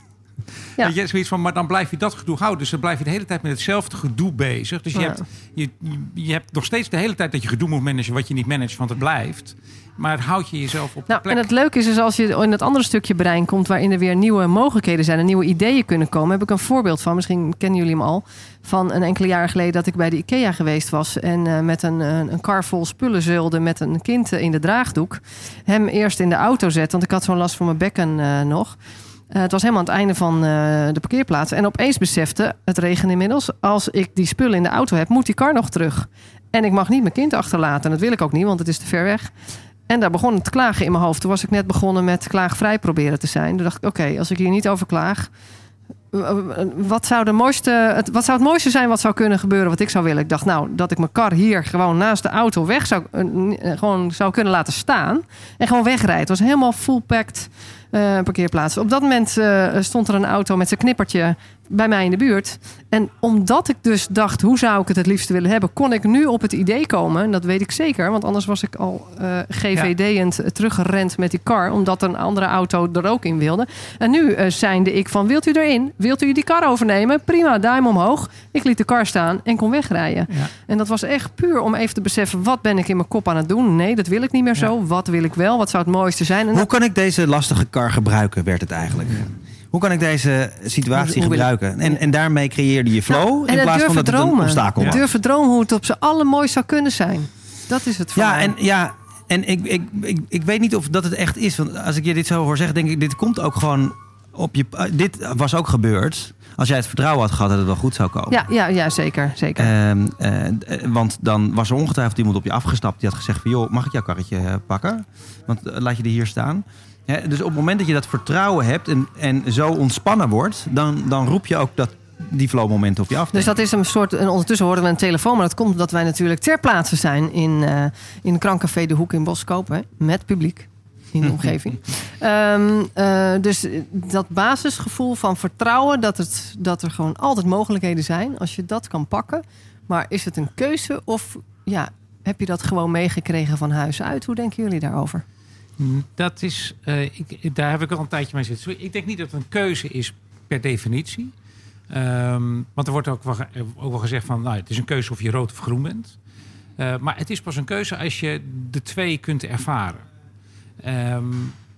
Ja. Weet je, zoiets van, maar dan blijf je dat gedoe houden. Dus dan blijf je de hele tijd met hetzelfde gedoe bezig. Dus je, Ja. hebt, je, je- je hebt nog steeds de hele tijd dat je gedoe moet managen wat je niet managt, want het blijft. Maar het houdt je jezelf op de Nou, plek. en het leuke is dus als je in het andere stukje brein komt... waarin er weer nieuwe mogelijkheden zijn en nieuwe ideeën kunnen komen... heb ik een voorbeeld van, misschien kennen jullie hem al... van een enkele jaren geleden dat ik bij de IKEA geweest was... en eh, met een, een, een kar vol spullen zeulde met een kind eh, in de draagdoek. Hem eerst in de auto zet, want ik had zo'n last van mijn bekken eh, nog... Het was helemaal aan het einde van de parkeerplaats. En opeens besefte, het regen inmiddels... als ik die spullen in de auto heb, moet die kar nog terug. En ik mag niet mijn kind achterlaten. En dat wil ik ook niet, want het is te ver weg. En daar begon het klagen in mijn hoofd. Toen was ik net begonnen met klaagvrij proberen te zijn. Toen dacht ik, oké, als ik hier niet over klaag... Wat zou, de mooiste, wat zou het mooiste zijn wat zou kunnen gebeuren wat ik zou willen? Ik dacht, nou, dat ik mijn kar hier gewoon naast de auto weg zou, eh, gewoon zou kunnen laten staan. En gewoon wegrijden. Het was helemaal full packed eh, parkeerplaats. Op dat moment eh, stond er een auto met zijn knippertje bij mij in de buurt. En omdat ik dus dacht, hoe zou ik het het liefst willen hebben, kon ik nu op het idee komen. En dat weet ik zeker, want anders was ik al eh GVD'end teruggerend met die car, omdat een andere auto er ook in wilde. En nu eh zijnde ik van, wilt u erin? Wilt u die kar overnemen? Prima, duim omhoog. Ik liet de kar staan en kon wegrijden. Ja. En dat was echt puur om even te beseffen, wat ben ik in mijn kop aan het doen? Nee, dat wil ik niet meer zo. Wat wil ik wel? Wat zou het mooiste zijn? En Hoe kan ik deze lastige kar gebruiken, werd het eigenlijk. Hoe kan ik deze situatie Hoe gebruiken? En, en daarmee creëerde je flow Nou, en in plaats van dat durven het een dromen. obstakel was. Durven dromen hoe het op zijn allermooist zou kunnen zijn. Dat is het voor Ja, en, ja, en ik, ik, ik, ik weet niet of dat het echt is. Want als ik je dit zo hoor zeggen, denk ik, dit komt ook gewoon op je... uh, dit was ook gebeurd. Als jij het vertrouwen had gehad dat het wel goed zou komen. Ja, ja, ja zeker. zeker. Ehm, eh, eh, want dan was er ongetwijfeld iemand op je afgestapt die had gezegd van... joh, mag ik jouw karretje eh, pakken? Want eh, laat je die hier staan. Dus op het moment dat je dat vertrouwen hebt en, en zo ontspannen wordt... dan, dan roep je ook dat, die flow momenten op je af. Dus dat is een soort. En ondertussen horen we een telefoon. Maar dat komt omdat wij natuurlijk ter plaatse zijn in, eh in Krankcafé De Hoek in Boskoop. Hè, met publiek in de omgeving. Ehm, eh, dus dat basisgevoel van vertrouwen dat, het, dat er gewoon altijd mogelijkheden zijn. Als je dat kan pakken. Maar is het een keuze of ja, heb je dat gewoon meegekregen van huis uit? Hoe denken jullie daarover? Dat is, eh, ik, daar heb ik al een tijdje mee zitten. Ik denk niet dat het een keuze is per definitie. Ehm, want er wordt ook wel, ook wel gezegd van, nou, het is een keuze of je rood of groen bent. Eh, maar het is pas een keuze als je de twee kunt ervaren. Ehm,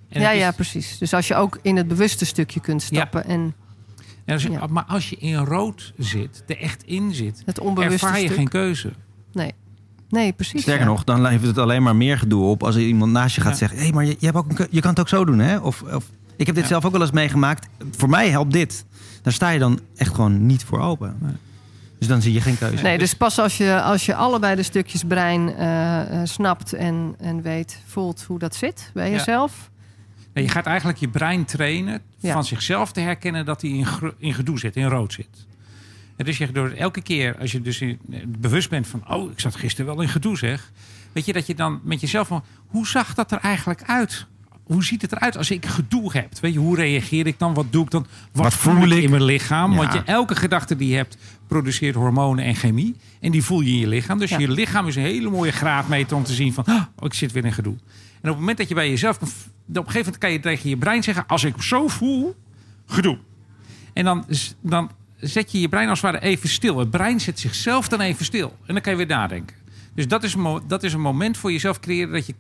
en ja, is- ja, precies. Dus als je ook in het bewuste stukje kunt stappen en en als je- ja. Maar als je in rood zit, er echt in zit, het ervaar je stuk. geen keuze. Nee. Nee, precies. Sterker ja. nog, dan levert het alleen maar meer gedoe op als er iemand naast je gaat Ja. zeggen: hé, hey, maar je, je, hebt ook een je kan het ook zo doen, hè? Of, of ik heb dit Ja. zelf ook wel eens meegemaakt. Voor mij helpt dit. Daar sta je dan echt gewoon niet voor open. Nee. Dus dan zie je geen keuze. Nee, dus pas als je, als je allebei de stukjes brein eh, eh, snapt en, en weet, voelt hoe dat zit bij Ja. jezelf. Nee, je gaat eigenlijk je brein trainen Ja. van zichzelf te herkennen dat hij in, in gedoe zit, in rood zit. En dus je door elke keer, als je dus in- bewust bent van, oh, ik zat gisteren wel in gedoe zeg. Weet je dat je dan met jezelf van, hoe zag dat er eigenlijk uit? Hoe ziet het eruit als ik gedoe heb? Weet je, hoe reageer ik dan? Wat doe ik dan? Wat, Wat voel ik in mijn lichaam? Ja. Want je, elke gedachte die je hebt, produceert hormonen en chemie. En die voel je in je lichaam. Dus Ja. je lichaam is een hele mooie graadmeter om te zien van, oh, ik zit weer in gedoe. En op het moment dat je bij jezelf, op een gegeven moment kan je tegen je brein zeggen, als ik zo voel, gedoe. En dan, dan zet je je brein als het ware even stil. Het brein zet zichzelf dan even stil. En dan kan je weer nadenken. Dus dat is dat is een moment voor jezelf creëren dat je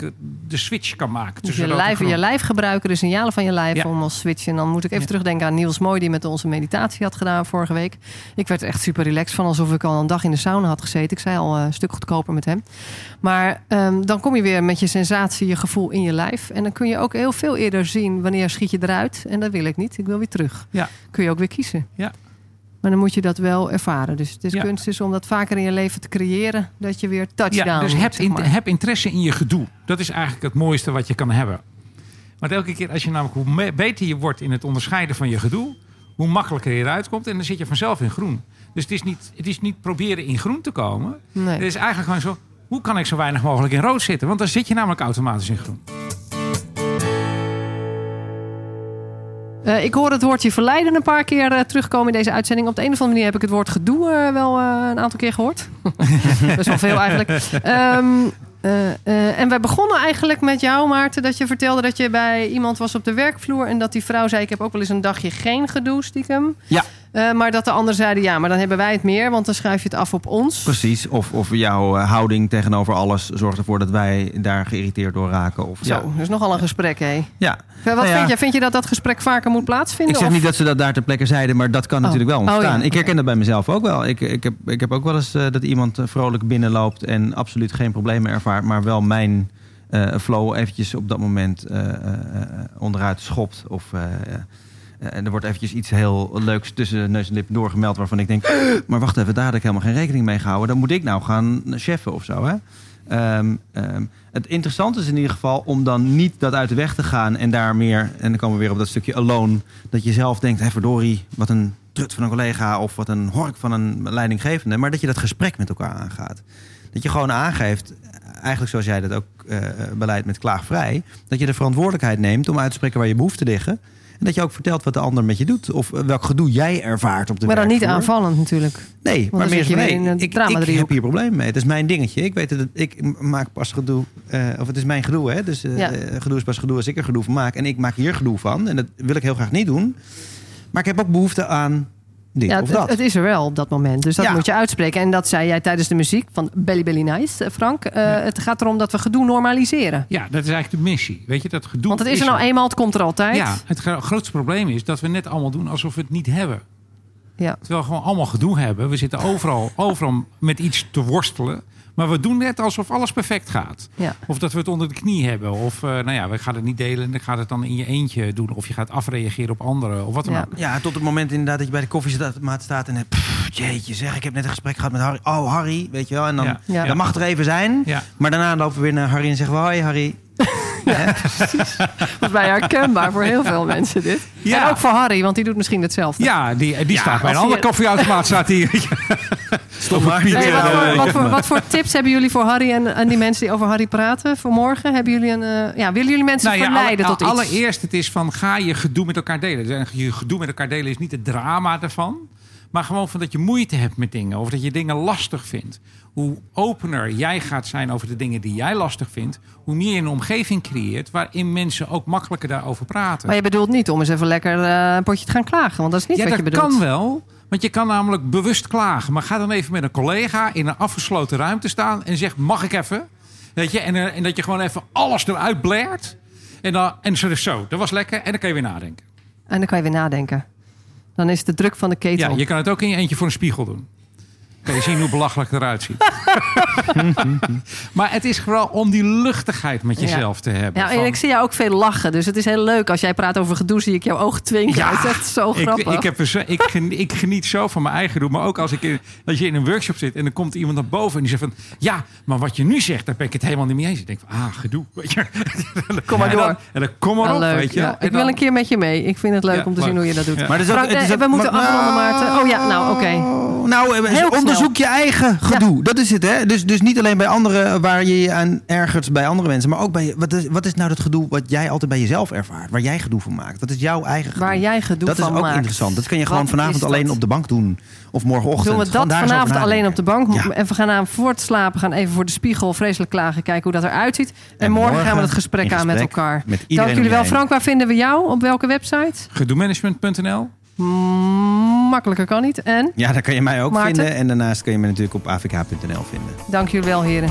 de switch kan maken. Dus je lijf, je lijf gebruiken, de signalen van je lijf Ja. om als switchen. En dan moet ik even Ja. terugdenken aan Niels Mooi, die met onze meditatie had gedaan vorige week. Ik werd er echt super relaxed van, alsof ik al een dag in de sauna had gezeten. Ik zei al eh, een stuk goedkoper met hem. Maar ehm, dan kom je weer met je sensatie, je gevoel in je lijf. En dan kun je ook heel veel eerder zien wanneer schiet je eruit. En dat wil ik niet, ik wil weer terug. Ja. Kun je ook weer kiezen. Ja. Maar dan moet je dat wel ervaren. Dus het is Ja. kunst is om dat vaker in je leven te creëren. Dat je weer touchdown Ja, dus heb, in- interesse in je gedoe. Dat is eigenlijk het mooiste wat je kan hebben. Want elke keer als je namelijk hoe beter je wordt in het onderscheiden van je gedoe, hoe makkelijker je eruit komt. En dan zit je vanzelf in groen. Dus het is niet, het is niet proberen in groen te komen. Nee. Het is eigenlijk gewoon zo, hoe kan ik zo weinig mogelijk in rood zitten? Want dan zit je namelijk automatisch in groen. Eh, ik hoor het woordje verleiden een paar keer eh, terugkomen in deze uitzending. Op de een of andere manier heb ik het woord gedoe eh, wel een aantal keer gehoord. Best wel veel eigenlijk. Ehm, eh, eh, en wij begonnen eigenlijk met jou, Maarten, dat je vertelde dat je bij iemand was op de werkvloer. En dat die vrouw zei: Ik heb ook wel eens een dagje geen gedoe, stiekem. Ja. Eh, maar dat de anderen zeiden: Ja, maar dan hebben wij het meer, want dan schuif je het af op ons. Precies. Of, of jouw eh, houding tegenover alles zorgt ervoor dat wij daar geïrriteerd door raken. Of, Zo, Ja. dat is nogal een gesprek, hé. ja. Wat Nou ja. vind je? Vind je dat dat gesprek vaker moet plaatsvinden? Ik zeg of- niet dat ze dat daar ter plekke zeiden, maar dat kan Oh. natuurlijk wel Oh, ontstaan. ja, Ik herken dat bij mezelf ook wel. Ik, ik, heb, ik heb ook wel eens eh, dat iemand eh, vrolijk binnenloopt en absoluut geen problemen ervaart, maar wel mijn eh, flow eventjes op dat moment eh, eh, eh, onderuit schopt. Of eh, eh, en er wordt eventjes iets heel leuks tussen neus en lippen doorgemeld waarvan ik denk, maar wacht even, daar had ik helemaal geen rekening mee gehouden. Dan moet ik nou gaan cheffen of zo, hè? Ehm, ehm, het interessante is in ieder geval om dan niet dat uit de weg te gaan en daar meer, en dan komen we weer op dat stukje alone, dat je zelf denkt, hé verdorie, wat een trut van een collega of wat een hork van een leidinggevende, maar dat je dat gesprek met elkaar aangaat. Dat je gewoon aangeeft, eigenlijk zoals jij dat ook eh, beleidt met klaagvrij, dat je de verantwoordelijkheid neemt om uit te spreken waar je behoeften liggen. En dat je ook vertelt wat de ander met je doet. Of welk gedoe jij ervaart op de Maar dan niet aanvallend natuurlijk. Nee, maar meer zo, nee, ik, heb hier problemen mee. Het is mijn dingetje. Ik weet dat ik maak pas gedoe, eh, of het is mijn gedoe, hè? Dus eh, Ja. eh, gedoe is pas gedoe als ik er gedoe van maak. En ik maak hier gedoe van. En dat wil ik heel graag niet doen. Maar ik heb ook behoefte aan dit Ja, of het, dat. het is er wel op dat moment. Dus dat Ja. moet je uitspreken. En dat zei jij tijdens de muziek van Belly Belly Nice, eh, Frank. Eh, Het gaat erom dat we gedoe normaliseren. Ja, dat is eigenlijk de missie. Weet je, dat gedoe Want het is er nou eenmaal, het komt er altijd. Ja, het gro- grootste probleem is dat we net allemaal doen alsof we het niet hebben. Ja. Terwijl we gewoon allemaal gedoe hebben. We zitten overal, overal met iets te worstelen. Maar we doen net alsof alles perfect gaat. Ja. Of dat we het onder de knie hebben. Of eh, nou ja, we gaan het niet delen. En dan gaat het dan in je eentje doen. Of je gaat afreageren op anderen. Of wat dan Ja. ook. Ja, tot het moment inderdaad dat je bij de koffiezetaat staat en hebt... pff, jeetje zeg, ik heb net een gesprek gehad met Harry. Oh, Harry, weet je wel. En dan, Ja. Ja. dan mag het er even zijn. Ja. Maar daarna lopen we weer naar Harry en zeggen we... Hoi Harry. Volgens mij herkenbaar voor heel veel mensen dit. Ja. En ook voor Harry, want die doet misschien hetzelfde. Ja, die, die Ja, staat bij een andere je- koffieautomaat. Staat die, Stop maar. Piet, Hey, Ja, wat, eh, voor, wat, ja, voor, wat voor tips hebben jullie voor Harry en, en die mensen die over Harry praten voor morgen? Hebben jullie een, eh, ja, willen jullie mensen Nou ja, verleiden alle- tot iets? Allereerst, het is van ga je gedoe met elkaar delen. Dus Je gedoe met elkaar delen is niet het drama ervan. Maar gewoon van dat je moeite hebt met dingen. Of dat je dingen lastig vindt. Hoe opener jij gaat zijn over de dingen die jij lastig vindt. Hoe meer je een omgeving creëert waarin mensen ook makkelijker daarover praten. Maar je bedoelt niet om eens even lekker eh, een potje te gaan klagen. Want dat is niet ja, wat dat je bedoelt. kan wel. Want je kan namelijk bewust klagen. Maar ga dan even met een collega in een afgesloten ruimte staan en zeg: Mag ik even? Weet je, en, eh, en dat je gewoon even alles eruit blaert. En dan, en zo, zo, dat was lekker. En dan kan je weer nadenken. En dan kan je weer nadenken. Dan is de druk van de ketel. Ja, je kan het ook in je eentje voor een spiegel doen. Kan je zien hoe belachelijk het eruit ziet. maar het is vooral om die luchtigheid met jezelf te hebben. Ja, en Van- ik zie jou ook veel lachen. Dus het is heel leuk. Als jij praat over gedoe, zie ik jouw ogen twinken. het is echt zo ik, grappig. ik, heb er zo- ik, geniet, ik geniet zo van mijn eigen doen. Maar ook als, ik in, als je in een workshop zit en dan komt iemand naar boven en die zegt van... Ja, maar wat je nu zegt, daar ben ik het helemaal niet mee eens. Ik denk van, ah, gedoe. Weet je. Kom maar En dan- door. En dan kom maar Wel op, leuk. weet je. Ja, ik wil een keer met je mee. Ik vind het leuk Ja, om te leuk. zien hoe je dat doet. Ja. Maar Frank, ook- we moeten maar- afronden, Maarten. Oh ja, nou, oké. Nou, eh, Heel onderzoek je eigen gedoe. Dat is het, hè? Dus, dus niet alleen bij anderen waar je je aan ergert bij andere mensen, maar ook bij wat is, wat is nou dat gedoe wat jij altijd bij jezelf ervaart, waar jij gedoe van maakt? Wat is jouw eigen gedoe? Waar jij gedoe dat is van ook maakt. interessant. Dat kan je gewoon Wat vanavond is dat? alleen op de bank doen of morgenochtend. Doen we dat vanavond alleen op de bank. Ja. En we gaan aan voor het slapen gaan even voor de spiegel vreselijk klagen. Kijken hoe dat eruit ziet. En, En morgen, morgen gaan we het gesprek aan met elkaar. met iedereen Dank jullie wel. Frank, waar vinden we jou? Op welke website? Gedoemanagement.nl makkelijker kan niet. En Ja, daar kan je mij ook Maarten? vinden. En daarnaast kun je me natuurlijk op avk.nl vinden. dank jullie wel, heren.